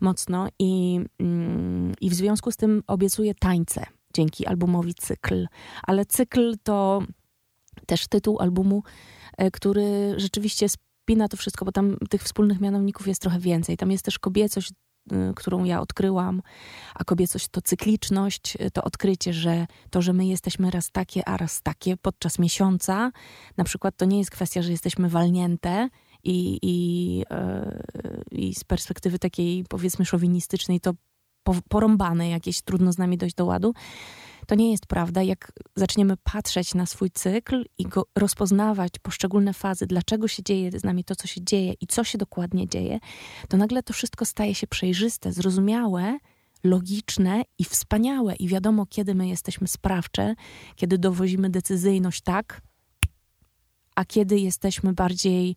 Speaker 2: mocno i, mm, i w związku z tym obiecuję tańce dzięki albumowi Cykl. Ale Cykl to też tytuł albumu, e, który rzeczywiście spina to wszystko, bo tam tych wspólnych mianowników jest trochę więcej. Tam jest też kobiecość, e, którą ja odkryłam, a kobiecość to cykliczność, e, to odkrycie, że to, że my jesteśmy raz takie, a raz takie podczas miesiąca, na przykład to nie jest kwestia, że jesteśmy walnięte, i, i, i z perspektywy takiej powiedzmy szowinistycznej to porąbane jakieś, trudno z nami dojść do ładu. To nie jest prawda. Jak zaczniemy patrzeć na swój cykl i go rozpoznawać, poszczególne fazy, dlaczego się dzieje z nami to, co się dzieje i co się dokładnie dzieje, to nagle to wszystko staje się przejrzyste, zrozumiałe, logiczne i wspaniałe. I wiadomo, kiedy my jesteśmy sprawcze, kiedy dowozimy decyzyjność tak, a kiedy jesteśmy bardziej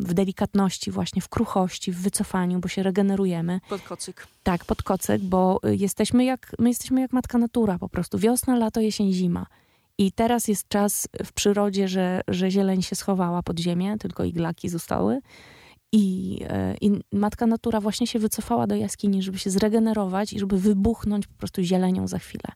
Speaker 2: w delikatności, właśnie w kruchości, w wycofaniu, bo się regenerujemy.
Speaker 1: Pod kocyk.
Speaker 2: Tak, pod kocyk, bo y, jesteśmy jak, my jesteśmy jak matka natura po prostu. Wiosna, lato, jesień, zima. I teraz jest czas w przyrodzie, że, że zieleń się schowała pod ziemię, tylko iglaki zostały. I, e, I matka natura właśnie się wycofała do jaskini, żeby się zregenerować i żeby wybuchnąć po prostu zielenią za chwilę.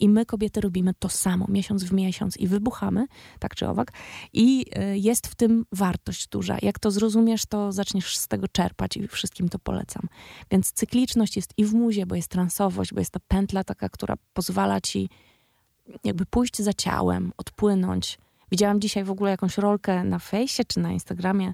Speaker 2: I my, kobiety, robimy to samo, miesiąc w miesiąc i wybuchamy, tak czy owak. I e, jest w tym wartość duża. Jak to zrozumiesz, to zaczniesz z tego czerpać i wszystkim to polecam. Więc cykliczność jest i w muzie, bo jest transowość, bo jest ta pętla taka, która pozwala ci jakby pójść za ciałem, odpłynąć. Widziałam dzisiaj w ogóle jakąś rolkę na fejsie czy na Instagramie,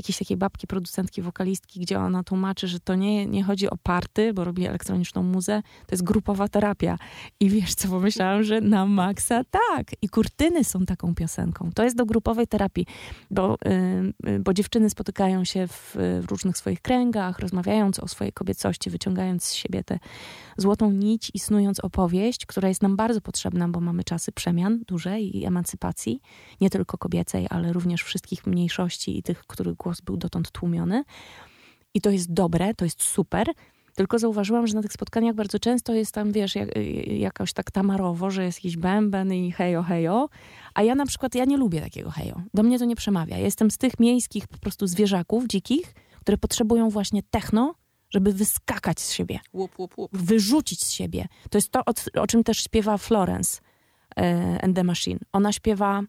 Speaker 2: jakiejś takiej babki, producentki, wokalistki, gdzie ona tłumaczy, że to nie, nie chodzi o party, bo robi elektroniczną muzę, to jest grupowa terapia. I wiesz co, pomyślałam, że na maksa tak. I kurtyny są taką piosenką. To jest do grupowej terapii, bo, yy, bo dziewczyny spotykają się w, w różnych swoich kręgach, rozmawiając o swojej kobiecości, wyciągając z siebie tę złotą nić i snując opowieść, która jest nam bardzo potrzebna, bo mamy czasy przemian dużej i emancypacji, nie tylko kobiecej, ale również wszystkich mniejszości i tych, których głos głos był dotąd tłumiony. I to jest dobre, to jest super. Tylko zauważyłam, że na tych spotkaniach bardzo często jest tam, wiesz, jak, jakoś tak tamarowo, że jest jakiś bęben i hejo, hejo. A ja na przykład, ja nie lubię takiego hejo. Do mnie to nie przemawia. Ja jestem z tych miejskich po prostu zwierzaków, dzikich, które potrzebują właśnie techno, żeby wyskakać z siebie.
Speaker 1: Łup, łup, łup.
Speaker 2: Wyrzucić z siebie. To jest to, o, o czym też śpiewa Florence e, and the Machine. Ona śpiewa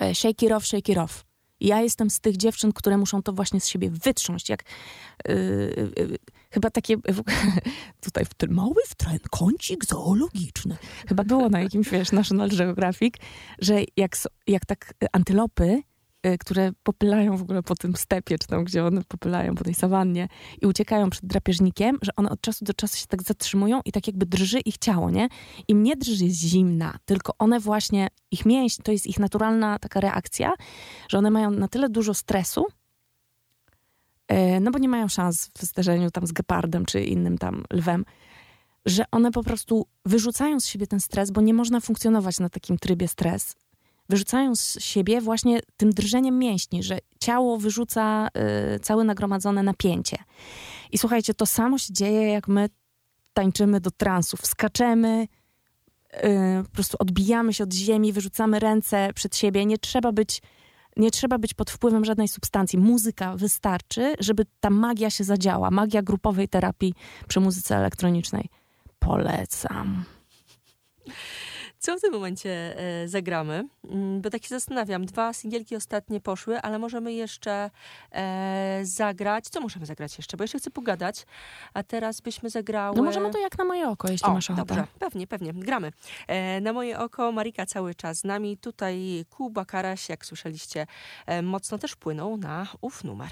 Speaker 2: e, shake it off, shake it off ja jestem z tych dziewczyn, które muszą to właśnie z siebie wytrząść. Jak yy, yy, chyba takie tutaj w ten mały wtręt, kącik zoologiczny. Chyba było na jakimś, wiesz, National Geographic, że jak, jak tak antylopy które popylają w ogóle po tym stepie, czy tam, gdzie one popylają po tej sawannie i uciekają przed drapieżnikiem, że one od czasu do czasu się tak zatrzymują i tak jakby drży ich ciało, nie? I nie drży zimna, tylko one właśnie, ich mięśnie, to jest ich naturalna taka reakcja, że one mają na tyle dużo stresu, y, no bo nie mają szans w zderzeniu tam z gepardem czy innym tam lwem, że one po prostu wyrzucają z siebie ten stres, bo nie można funkcjonować na takim trybie stres. Wyrzucają z siebie właśnie tym drżeniem mięśni, że ciało wyrzuca y, całe nagromadzone napięcie. I słuchajcie, to samo się dzieje, jak my tańczymy do transów. Skaczemy, y, po prostu odbijamy się od ziemi, wyrzucamy ręce przed siebie. Nie trzeba być nie trzeba być pod wpływem żadnej substancji. Muzyka wystarczy, żeby ta magia się zadziała. Magia grupowej terapii przy muzyce elektronicznej. Polecam.
Speaker 1: Co w tym momencie e, zagramy? Mm, bo tak się zastanawiam. Dwa singielki ostatnie poszły, ale możemy jeszcze e, zagrać. Co możemy zagrać jeszcze? Bo jeszcze chcę pogadać. A teraz byśmy zagrały...
Speaker 2: No możemy to jak na moje oko, jeśli
Speaker 1: o,
Speaker 2: masz ochotę.
Speaker 1: Dobrze, pewnie, pewnie. Gramy. E, na moje oko Marika cały czas z nami. Tutaj Kuba Karaś, jak słyszeliście, mocno też płynął na ów numer.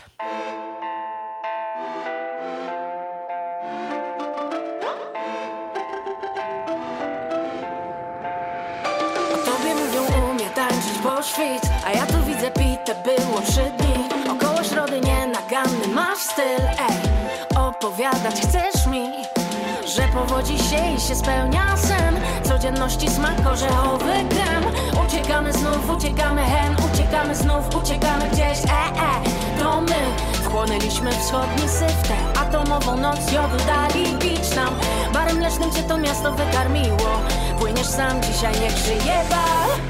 Speaker 3: Świt A ja tu widzę pitę, było trzy dni. Około środy nienaganny masz styl Ej, opowiadać chcesz mi że powodzi się i się spełnia sen. Codzienności smak orzechowy krem. Uciekamy znów, uciekamy hen Uciekamy znów, uciekamy gdzieś E, e, to my Wchłonęliśmy wschodni syf Tę atomową noc jodu dali bić nam. Barem mlecznym cię to miasto wykarmiło. Płyniesz sam, dzisiaj niech żyje bal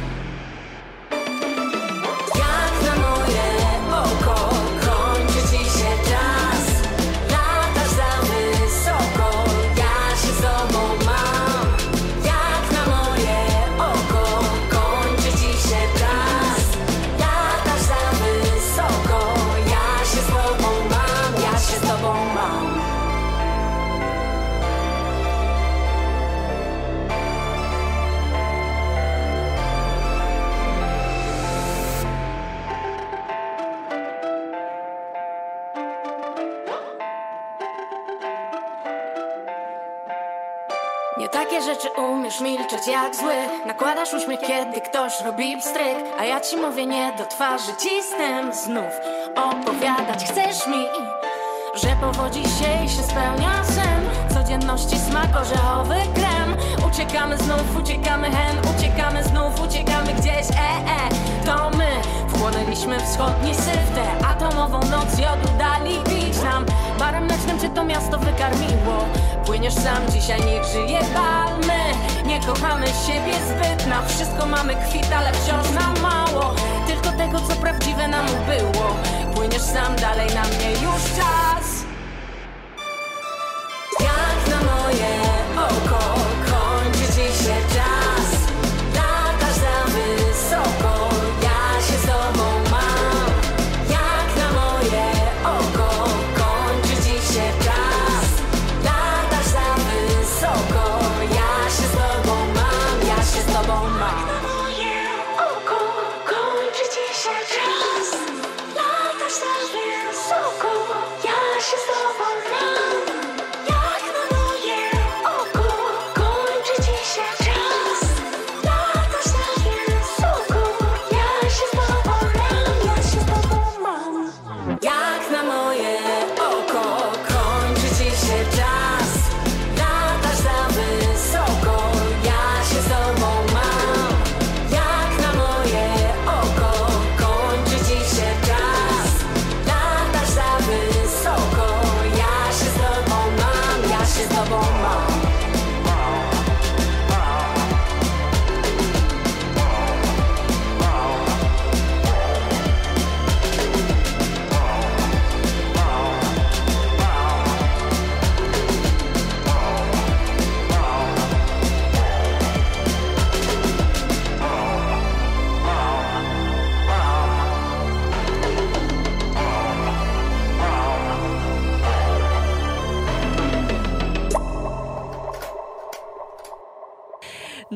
Speaker 3: jak zły. Nakładasz uśmiech, kiedy ktoś robi pstryk A ja ci mówię nie do twarzy. Cisnę znów opowiadać. Chcesz mi, że powodzi się i się spełnia sen Codzienności smak orzechowy krem. Uciekamy znów, uciekamy hen Uciekamy znów, uciekamy gdzieś E, e, to my Wchłonęliśmy wschodni syf Tę atomową noc jodu dali pić nam. Barem mlecznym cię to miasto wykarmiło? Płyniesz sam, dzisiaj niech żyje bal. My nie kochamy siebie zbyt. Na wszystko mamy kwit, ale wciąż nam mało. Tylko tego, co prawdziwe nam było Płyniesz sam, dalej na mnie już czas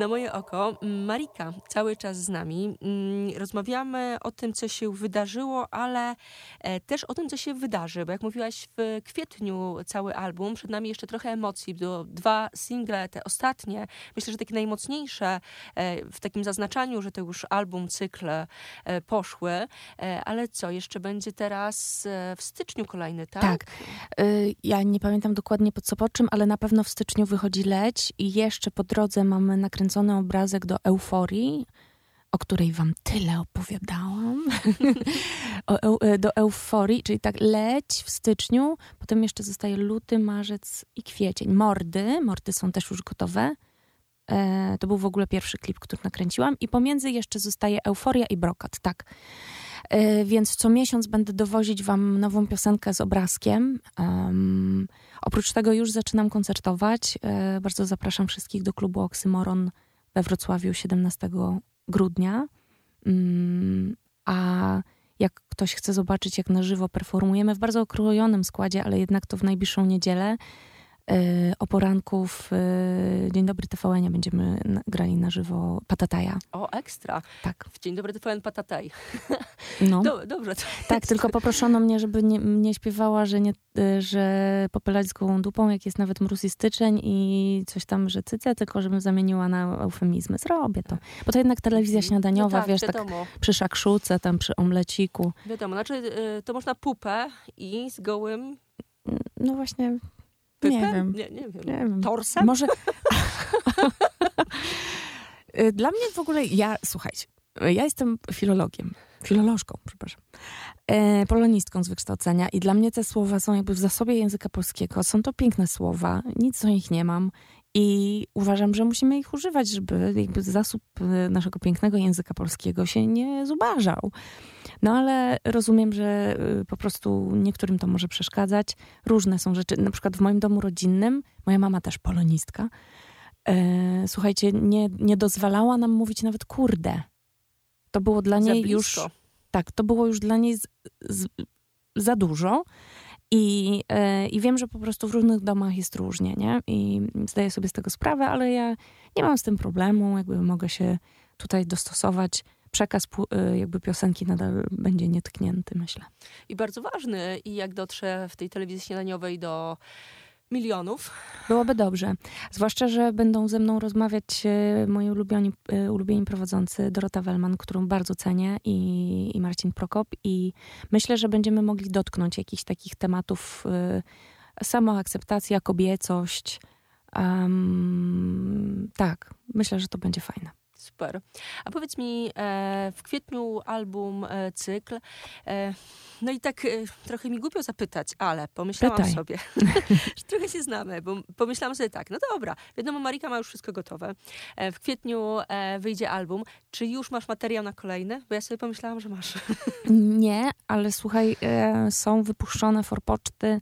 Speaker 3: na moje oko.
Speaker 1: Marika cały czas z nami. Mm, rozmawiamy o tym, co się wydarzyło, ale e, też o tym, co się wydarzy, bo jak mówiłaś w kwietniu cały album, przed nami jeszcze trochę emocji, do dwa single, te ostatnie, myślę, że takie najmocniejsze e, w takim zaznaczaniu, że to już album, cykl e, poszły, ale co, jeszcze będzie teraz w styczniu kolejny, tak?
Speaker 2: Tak. Ja nie pamiętam dokładnie pod co po czym, ale na pewno w styczniu wychodzi Leć i jeszcze po drodze mamy nakręcony obrazek do Euforii, o której wam tyle opowiadałam. o, e, do Euforii, czyli tak leć w styczniu, potem jeszcze zostaje luty, marzec i kwiecień. Mordy, mordy są też już gotowe. E, to był w ogóle pierwszy klip, który nakręciłam i pomiędzy jeszcze zostaje Euforia i Brokat, tak. E, więc co miesiąc będę dowozić wam nową piosenkę z obrazkiem. Um, oprócz tego już zaczynam koncertować. E, bardzo zapraszam wszystkich do klubu Oksymoron we Wrocławiu 17 grudnia. Um, a jak ktoś chce zobaczyć, jak na żywo performujemy w bardzo okrojonym składzie, ale jednak to w najbliższą niedzielę, o poranku w e, Dzień Dobry TVN będziemy grali na żywo Patataja.
Speaker 1: O, ekstra.
Speaker 2: Tak.
Speaker 1: W Dzień Dobry TVN Patataj. No. Do, dobrze.
Speaker 2: Tak, tylko poproszono mnie, żeby nie, nie śpiewała, że, nie, e, że popylać z gołą dupą, jak jest nawet mróz i styczeń i coś tam, że cyce, tylko żebym zamieniła na eufemizmy. Zrobię to. Bo to jednak telewizja mhm. śniadaniowa, no tak, wiesz, tak wiadomo. tak przy szakszuce, tam przy omleciku.
Speaker 1: Wiadomo, znaczy to można pupę i z gołym...
Speaker 2: No właśnie,
Speaker 1: Pypem?
Speaker 2: Nie wiem.
Speaker 1: Nie, nie wiem. Nie wiem. Torsem?
Speaker 2: Może... Dla mnie w ogóle, ja, słuchajcie, ja jestem filologiem, filolożką, przepraszam, e, polonistką z wykształcenia i dla mnie te słowa są jakby w zasobie języka polskiego. Są to piękne słowa, nic o nich nie mam i uważam, że musimy ich używać, żeby jakby zasób y, naszego pięknego języka polskiego się nie zubażał. No ale rozumiem, że y, po prostu niektórym to może przeszkadzać. Różne są rzeczy. Na przykład w moim domu rodzinnym, moja mama też polonistka, e, słuchajcie, nie, nie dozwalała nam mówić nawet kurde. To było dla niej już. Tak, to było już dla niej z, z, za dużo. I, e, I wiem, że po prostu w różnych domach jest różnie, nie? I zdaję sobie z tego sprawę, ale ja nie mam z tym problemu, jakby mogę się tutaj dostosować przekaz y, jakby piosenki nadal będzie nietknięty, myślę.
Speaker 1: I bardzo ważny. I jak dotrze w tej telewizji śniadaniowej do milionów.
Speaker 2: Byłoby dobrze. Zwłaszcza, że będą ze mną rozmawiać y, moi ulubieni, y, ulubieni prowadzący Dorota Wellman, którą bardzo cenię i, i Marcin Prokop i myślę, że będziemy mogli dotknąć jakichś takich tematów samoakceptacja, kobiecość. Um, tak, myślę, że to będzie fajne.
Speaker 1: Super. A powiedz mi, e, w kwietniu album, e, cykl. E, no i tak trochę mi głupio zapytać, ale pomyślałam
Speaker 2: Pytaj.
Speaker 1: sobie, że trochę się znamy, bo pomyślałam sobie tak, no dobra, wiadomo, Marika ma już wszystko gotowe. W kwietniu wyjdzie album. Czy już masz materiał na kolejny? Bo ja sobie pomyślałam, że masz.
Speaker 2: Nie, ale słuchaj, są wypuszczone forpoczty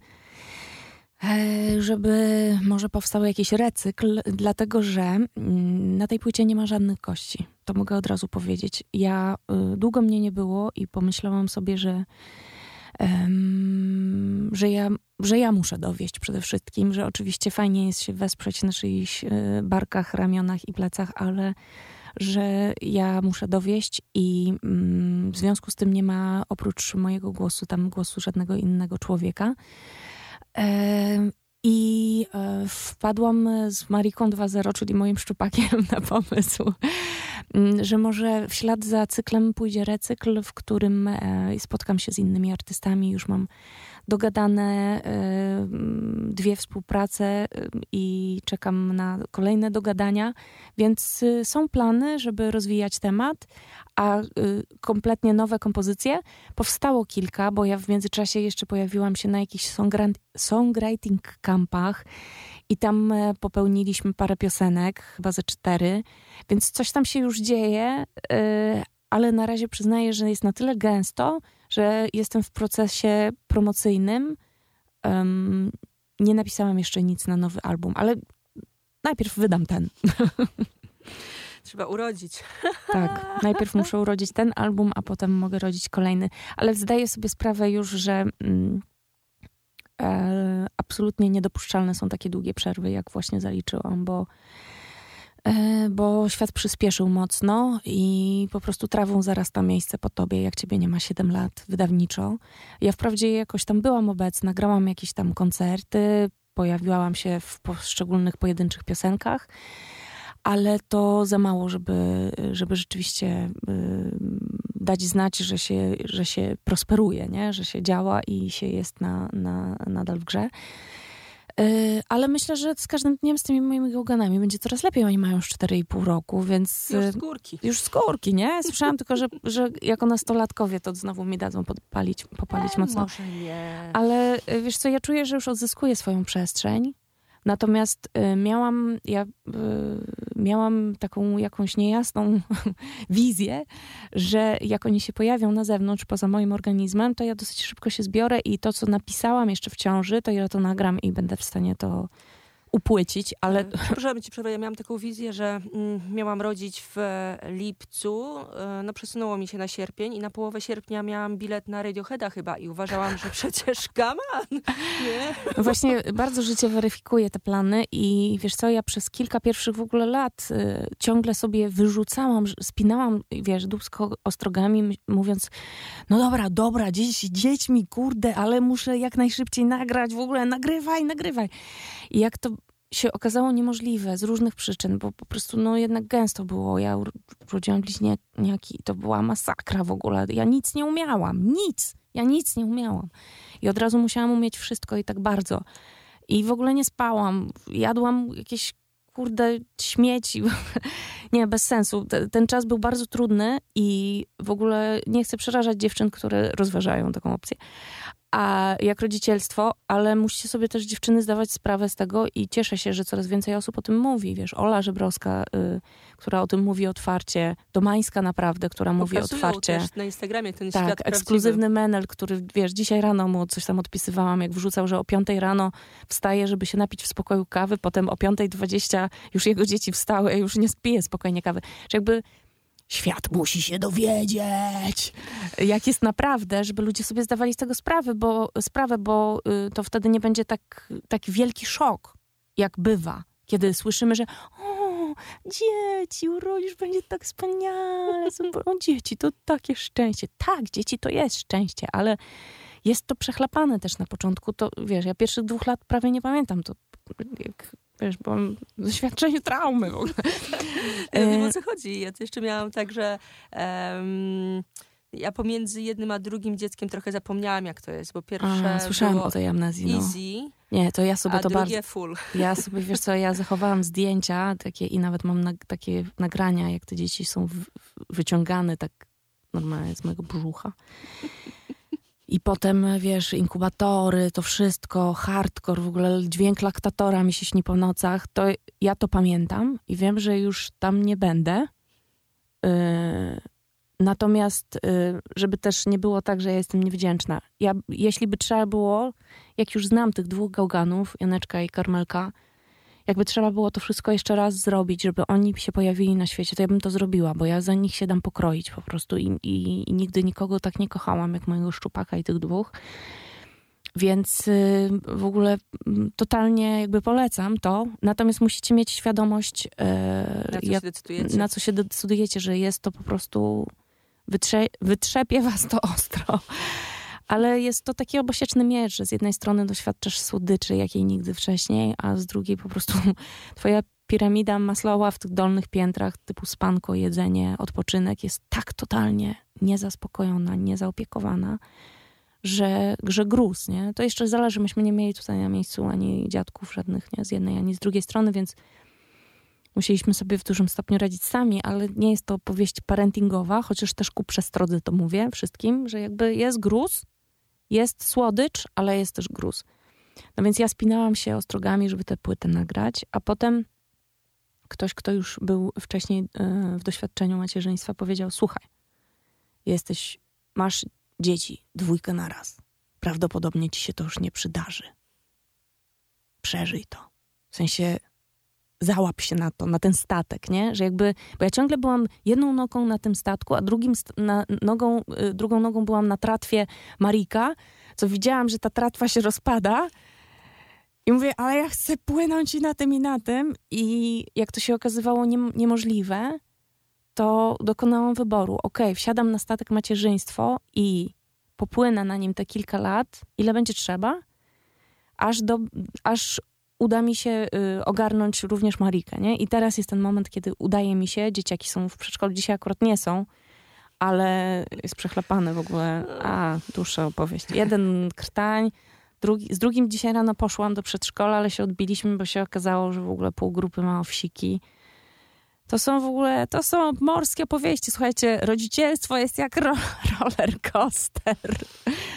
Speaker 2: żeby może powstał jakiś recykl, dlatego że mm, na tej płycie nie ma żadnych kości. To mogę od razu powiedzieć. Ja y, długo mnie nie było i pomyślałam sobie, że, um, że, ja, że ja muszę dowieść przede wszystkim, że oczywiście fajnie jest się wesprzeć na czyichś y, barkach, ramionach i plecach, ale że ja muszę dowieść i mm, w związku z tym nie ma oprócz mojego głosu tam głosu żadnego innego człowieka. I e, wpadłam z Mariką 2.0, czyli moim szczupakiem, na pomysł, mm, że może w ślad za cyklem pójdzie recykl, w którym e, spotkam się z innymi artystami. Już mam dogadane e, dwie współprace i czekam na kolejne dogadania, więc są plany, żeby rozwijać temat, a kompletnie nowe kompozycje. Powstało kilka, bo ja w międzyczasie jeszcze pojawiłam się na jakichś songwriting campach i tam e, popełniliśmy parę piosenek, chyba ze cztery, więc coś tam się już dzieje, e, ale na razie przyznaję, że jest na tyle gęsto, że jestem w procesie promocyjnym. Nie napisałam jeszcze nic na nowy album, ale najpierw wydam ten.
Speaker 1: Trzeba urodzić.
Speaker 2: Tak, najpierw muszę urodzić ten album, a potem mogę rodzić kolejny. Ale zdaję sobie sprawę już, że mm, e, absolutnie niedopuszczalne są takie długie przerwy, jak właśnie zaliczyłam, bo bo świat przyspieszył mocno i po prostu trawą zarasta miejsce po tobie, jak ciebie nie ma 7 lat wydawniczo. Ja wprawdzie jakoś tam byłam obecna, grałam jakieś tam koncerty, pojawiłam się w poszczególnych pojedynczych piosenkach, ale to za mało, żeby, żeby rzeczywiście y, dać znać, że się, że się prosperuje, nie? że się działa i się jest na, na, nadal w grze. Y, ale myślę, że z każdym dniem z tymi moimi gałganami będzie coraz lepiej. Oni mają już 4,5 roku, więc...
Speaker 1: Już z górki.
Speaker 2: Już z górki, nie? Słyszałam tylko, że, że jako nastolatkowie to znowu mi dadzą podpalić, popalić e, mocno.
Speaker 1: Może nie.
Speaker 2: Ale wiesz co, ja czuję, że już odzyskuję swoją przestrzeń Natomiast y, miałam, ja, y, miałam taką jakąś niejasną wizję, że jak oni się pojawią na zewnątrz, poza moim organizmem, to ja dosyć szybko się zbiorę i to, co napisałam jeszcze w ciąży, to ja to nagram i będę w stanie to upłycić, ale...
Speaker 1: Przepraszam ci przerwę, ja miałam taką wizję, że mm, miałam rodzić w lipcu, e, no przesunęło mi się na sierpień i na połowę sierpnia miałam bilet na Radioheada chyba i uważałam, że przecież kaman, nie?
Speaker 2: No właśnie bardzo życie weryfikuje te plany i wiesz co, ja przez kilka pierwszych w ogóle lat y, ciągle sobie wyrzucałam, spinałam, wiesz, dubsko ostrogami, mówiąc, no dobra, dobra, dzieci, dziećmi, kurde, ale muszę jak najszybciej nagrać, w ogóle nagrywaj, nagrywaj. I jak to się okazało niemożliwe z różnych przyczyn, bo po prostu no jednak gęsto było. Ja urodziłam bliźniaki i to była masakra w ogóle. Ja nic nie umiałam, nic. Ja nic nie umiałam. I od razu musiałam umieć wszystko i tak bardzo. I w ogóle nie spałam. Jadłam jakieś kurde śmieci. nie, bez sensu. Ten czas był bardzo trudny i w ogóle nie chcę przerażać dziewczyn, które rozważają taką opcję a jak rodzicielstwo, ale musicie sobie też dziewczyny zdawać sprawę z tego i cieszę się, że coraz więcej osób o tym mówi. Wiesz, Ola Żebrowska, y, która o tym mówi otwarcie, Domańska naprawdę, która mówi otwarcie.
Speaker 1: też na Instagramie ten
Speaker 2: tak,
Speaker 1: świat
Speaker 2: ekskluzywny prawdziwy. menel, który, wiesz, dzisiaj rano mu coś tam odpisywałam, jak wrzucał, że o 5 rano wstaje, żeby się napić w spokoju kawy, potem o 5.20 już jego dzieci wstały, już nie spije spokojnie kawy. Że jakby świat musi się dowiedzieć, jak jest naprawdę, żeby ludzie sobie zdawali z tego sprawę, bo, sprawę, bo y, to wtedy nie będzie tak, taki wielki szok, jak bywa, kiedy słyszymy, że o, dzieci, urodzisz, będzie tak wspaniale, super, o dzieci, to takie szczęście. Tak, dzieci to jest szczęście, ale jest to przechlapane też na początku, to wiesz, ja pierwszych dwóch lat prawie nie pamiętam, to jak wiesz, bo mam doświadczenie traumy w ogóle.
Speaker 1: Ja wiem o co chodzi. Ja to jeszcze miałam tak, że um, ja pomiędzy jednym a drugim dzieckiem trochę zapomniałam, jak to jest, bo pierwsze
Speaker 2: a, Słyszałam o tej amnezji. No.
Speaker 1: Easy,
Speaker 2: nie, to ja sobie
Speaker 1: a
Speaker 2: to
Speaker 1: bardzo... full.
Speaker 2: Ja sobie, wiesz co, ja zachowałam zdjęcia takie i nawet mam na, takie nagrania, jak te dzieci są w, wyciągane tak normalnie z mojego brzucha. I potem, wiesz, inkubatory, to wszystko, hardcore, w ogóle dźwięk laktatora mi się śni po nocach, to ja to pamiętam i wiem, że już tam nie będę. Yy, natomiast, yy, żeby też nie było tak, że ja jestem niewdzięczna. Ja, jeśli by trzeba było, jak już znam tych dwóch gałganów, Janeczka i Karmelka, jakby trzeba było to wszystko jeszcze raz zrobić, żeby oni się pojawili na świecie, to ja bym to zrobiła, bo ja za nich się dam pokroić po prostu i, i, i nigdy nikogo tak nie kochałam, jak mojego szczupaka i tych dwóch. Więc y, w ogóle mm, totalnie jakby polecam to. Natomiast musicie mieć świadomość, y,
Speaker 1: na, co jak,
Speaker 2: na co się decydujecie, że jest to po prostu wytrze wytrzepie was to ostro ale jest to taki obosieczny miecz, że z jednej strony doświadczasz słodyczy, jakiej nigdy wcześniej, a z drugiej po prostu twoja piramida Maslowa w tych dolnych piętrach, typu spanko, jedzenie, odpoczynek, jest tak totalnie niezaspokojona, niezaopiekowana, że, że gruz, nie? To jeszcze zależy, myśmy nie mieli tutaj na miejscu ani dziadków żadnych, nie? Z jednej, ani z drugiej strony, więc musieliśmy sobie w dużym stopniu radzić sami, ale nie jest to opowieść parentingowa, chociaż też ku przestrodze to mówię wszystkim, że jakby jest gruz, jest słodycz, ale jest też gruz. No więc ja spinałam się ostrogami, żeby tę płytę nagrać, a potem ktoś, kto już był wcześniej e, w doświadczeniu macierzyństwa, powiedział: Słuchaj, jesteś, masz dzieci, dwójkę na raz. Prawdopodobnie ci się to już nie przydarzy. Przeżyj to. W sensie załap się na to, na ten statek, nie? Że jakby, bo ja ciągle byłam jedną nogą na tym statku, a drugim na, nogą, y, drugą nogą byłam na tratwie Marika, co widziałam, że ta tratwa się rozpada I mówię, ale ja chcę płynąć i na tym, i na tym. I jak to się okazywało nie, niemożliwe, to dokonałam wyboru. Ok, wsiadam na statek macierzyństwo i popłynę na nim te kilka lat, ile będzie trzeba, aż, do, aż uda mi się y, ogarnąć również Marikę, nie? I teraz jest ten moment, kiedy udaje mi się, dzieciaki są w przedszkolu, dzisiaj akurat nie są, ale jest przechlapany w ogóle. A, dłuższa opowieść. Jeden krtań, drugi, z drugim dzisiaj rano poszłam do przedszkola, ale się odbiliśmy, bo się okazało, że w ogóle pół grupy ma owsiki. To są w ogóle, to są morskie opowieści. Słuchajcie, rodzicielstwo jest jak ro roller coaster.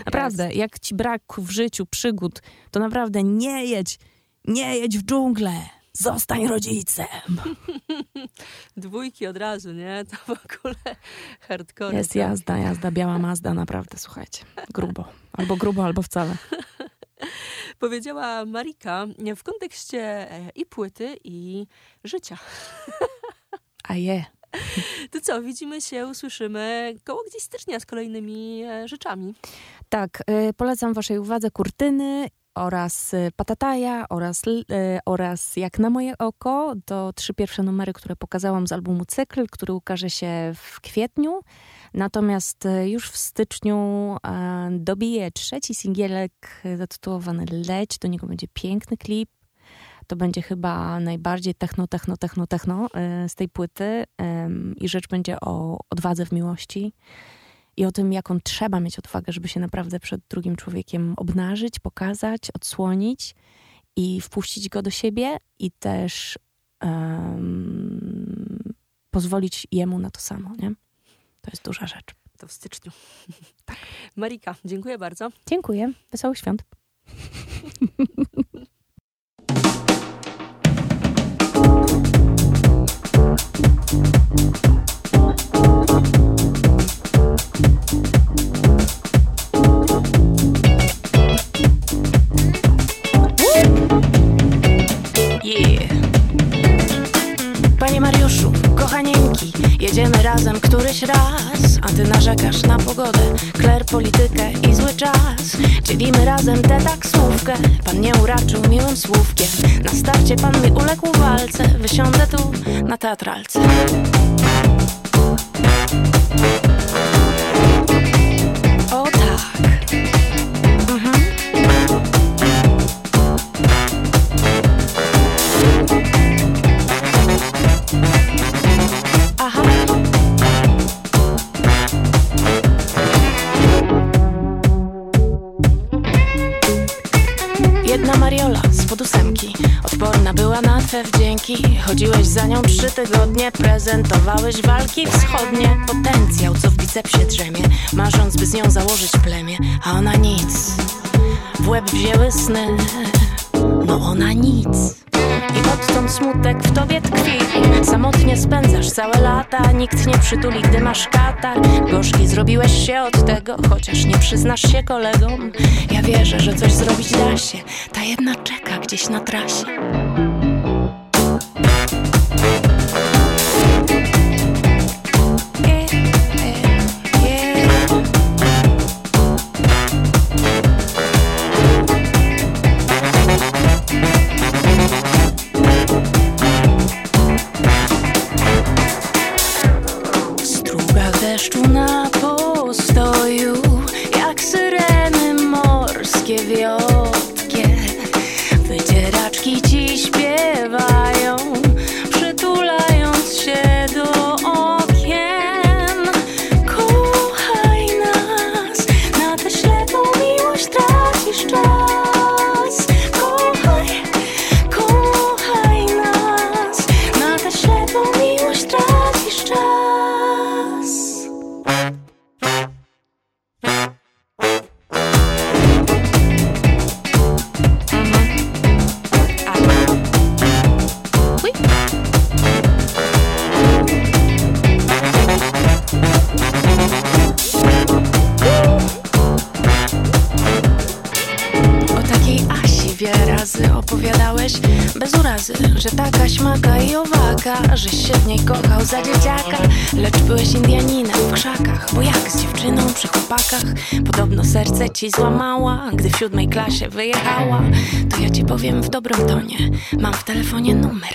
Speaker 2: Naprawdę, yes. jak ci brak w życiu przygód, to naprawdę nie jedź, nie jedź w dżunglę. Zostań rodzicem.
Speaker 1: Dwójki od razu, nie? To w ogóle hardcore.
Speaker 2: Jest jazda, jazda, biała Mazda, naprawdę, słuchajcie. Grubo. Albo grubo, albo wcale.
Speaker 1: Powiedziała Marika w kontekście e, i płyty, i życia.
Speaker 2: A je.
Speaker 1: To co, widzimy się, usłyszymy koło gdzieś stycznia z kolejnymi e, rzeczami.
Speaker 2: Tak, y, polecam waszej uwadze kurtyny oraz y, Patataja oraz, y, oraz Jak na moje oko. To trzy pierwsze numery, które pokazałam z albumu Cykl, który ukaże się w kwietniu. Natomiast już w styczniu dobije trzeci singielek zatytułowany Leć. Do niego będzie piękny klip to będzie chyba najbardziej techno, techno, techno, techno y, z tej płyty i rzecz będzie o odwadze w miłości i o tym, jaką trzeba mieć odwagę, żeby się naprawdę przed drugim człowiekiem obnażyć, pokazać, odsłonić i wpuścić go do siebie i też um, pozwolić jemu na to samo, nie? To jest duża rzecz.
Speaker 1: To w styczniu. Tak. Marika, dziękuję bardzo.
Speaker 2: Dziękuję. Wesołych świąt.
Speaker 3: Jedziemy razem któryś raz A ty narzekasz na pogodę Kler, politykę i zły czas. Dzielimy razem tę taksówkę Pan nie uraczył miłym słówkiem. Na starcie pan mi uległ walce Wysiądę tu na teatralce Chodziłeś za nią trzy tygodnie Prezentowałeś walki wschodnie. Potencjał, co w bicepsie drzemie Marząc, by z nią założyć plemię. A ona nic. W łeb wzięły sny. No ona nic. I odtąd smutek w tobie tkwi. Samotnie spędzasz całe lata Nikt nie przytuli, gdy masz katar. Gorzki zrobiłeś się od tego Chociaż nie przyznasz się kolegom. Ja wierzę, że coś zrobić da się. Ta jedna czeka gdzieś na trasie
Speaker 2: się wyjechała, to ja ci powiem w dobrym tonie. Mam w telefonie numer